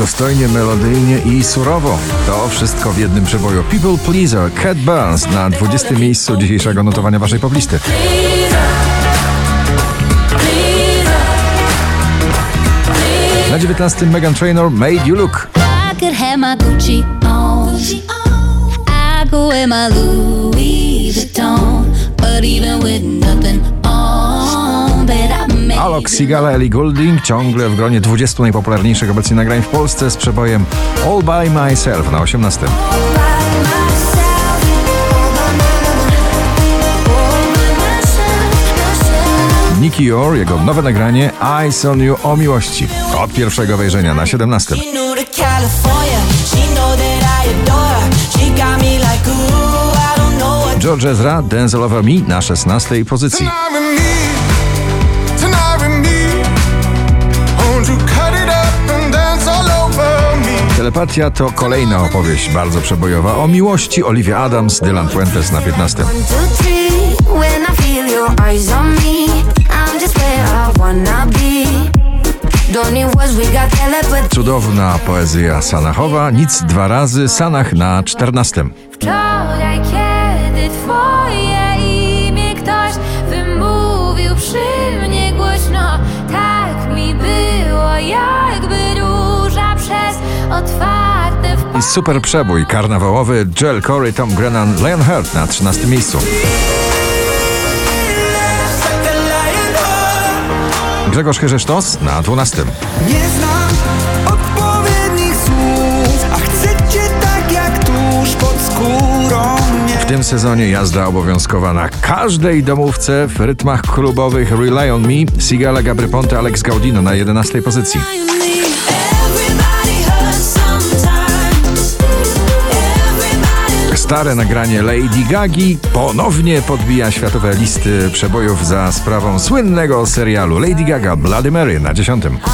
Dostojnie, melodyjnie i surowo. To wszystko w jednym przeboju. People Pleaser, Cat Burns na 20. miejscu dzisiejszego notowania waszej poblisty. Na 19. Megan Trainor, Made You Look. I could have my Gucci on. I go wear my Louis Vuitton. But even with Alok, Sigala, Ellie Goulding ciągle w gronie 20 najpopularniejszych obecnie nagrań w Polsce z przebojem All By Myself na 18. by myself. All by myself. Nicky Yor, jego nowe nagranie Eyes on You o miłości. Od pierwszego wejrzenia na 17. She knew to California. She know that I adore her. She got me like ooh, I don't know what. George Ezra, Dance Over Me na 16 pozycji. Telepatia to kolejna opowieść bardzo przebojowa o miłości Olivia Adams, Dylan Fuentes na 15. One, two, three. When I feel your eyes on me, I'm just where I wanna be. Don't need words, we got telepathy. Cudowna poezja Sanachowa, nic dwa razy, Sanach na 14. Wczoraj, kiedy I super przebój karnawałowy Joel Corey, Tom Grennan, Lionheart na 13 miejscu. Grzegorz Chyrzesztos na 12. Nie znam odpowiednich słów, a chcecie tak jak tuż pod skórą mnie. W tym sezonie jazda obowiązkowa na każdej domówce w rytmach klubowych Rely on Me, Sigala Gabry Ponte, Alex Gaudino na 11 pozycji. Stare nagranie Lady Gagi ponownie podbija światowe listy przebojów za sprawą słynnego serialu Lady Gaga Bloody Mary na 10. I'll dance,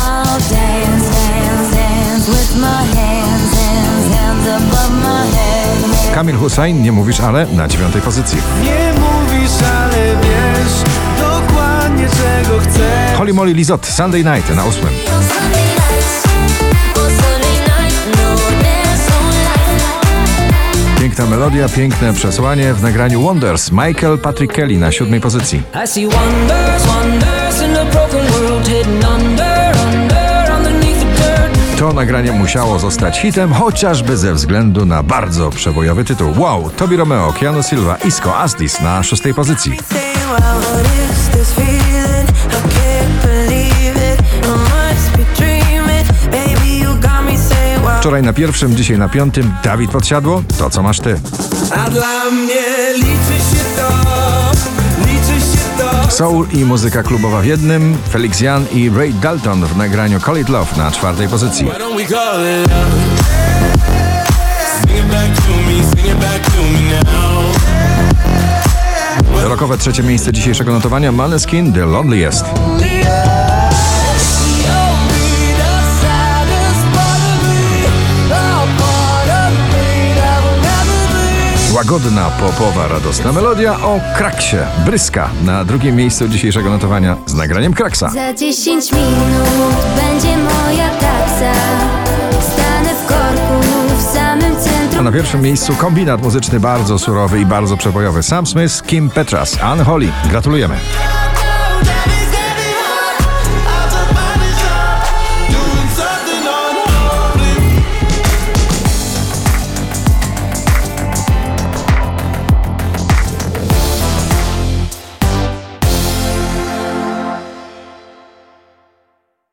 dance, dance with my hands, hands, hands above my head. Kamil Hussein, nie mówisz ale, na 9 pozycji. Nie mówisz, ale wiesz dokładnie czego chcę. Holly Molly Lizot, Sunday Night na 8. melodia, piękne przesłanie w nagraniu Wonders. Michael Patrick Kelly na 7 pozycji. To nagranie musiało zostać hitem, chociażby ze względu na bardzo przebojowy tytuł. Wow, Tobi Romeo, Keanu Silva, Isco Astis na 6 pozycji. Wczoraj na pierwszym, dzisiaj na piątym. Dawid Podsiadło, to co masz ty. A dla mnie liczy się to, liczy się to. Soul i muzyka klubowa w jednym, Felix Jan i Ray Dalton w nagraniu Call It Love na czwartej pozycji. Rokowe trzecie miejsce dzisiejszego notowania Maneskin The Loneliest. Łagodna, popowa, radosna melodia o kraksie, bryska na drugim miejscu dzisiejszego notowania z nagraniem kraksa. Za 10 minut będzie moja taksa. Stanę w korku w samym A centrum. na pierwszym miejscu kombinat muzyczny bardzo surowy i bardzo przebojowy Sam Smith, Kim Petras, Anne Holly. Gratulujemy.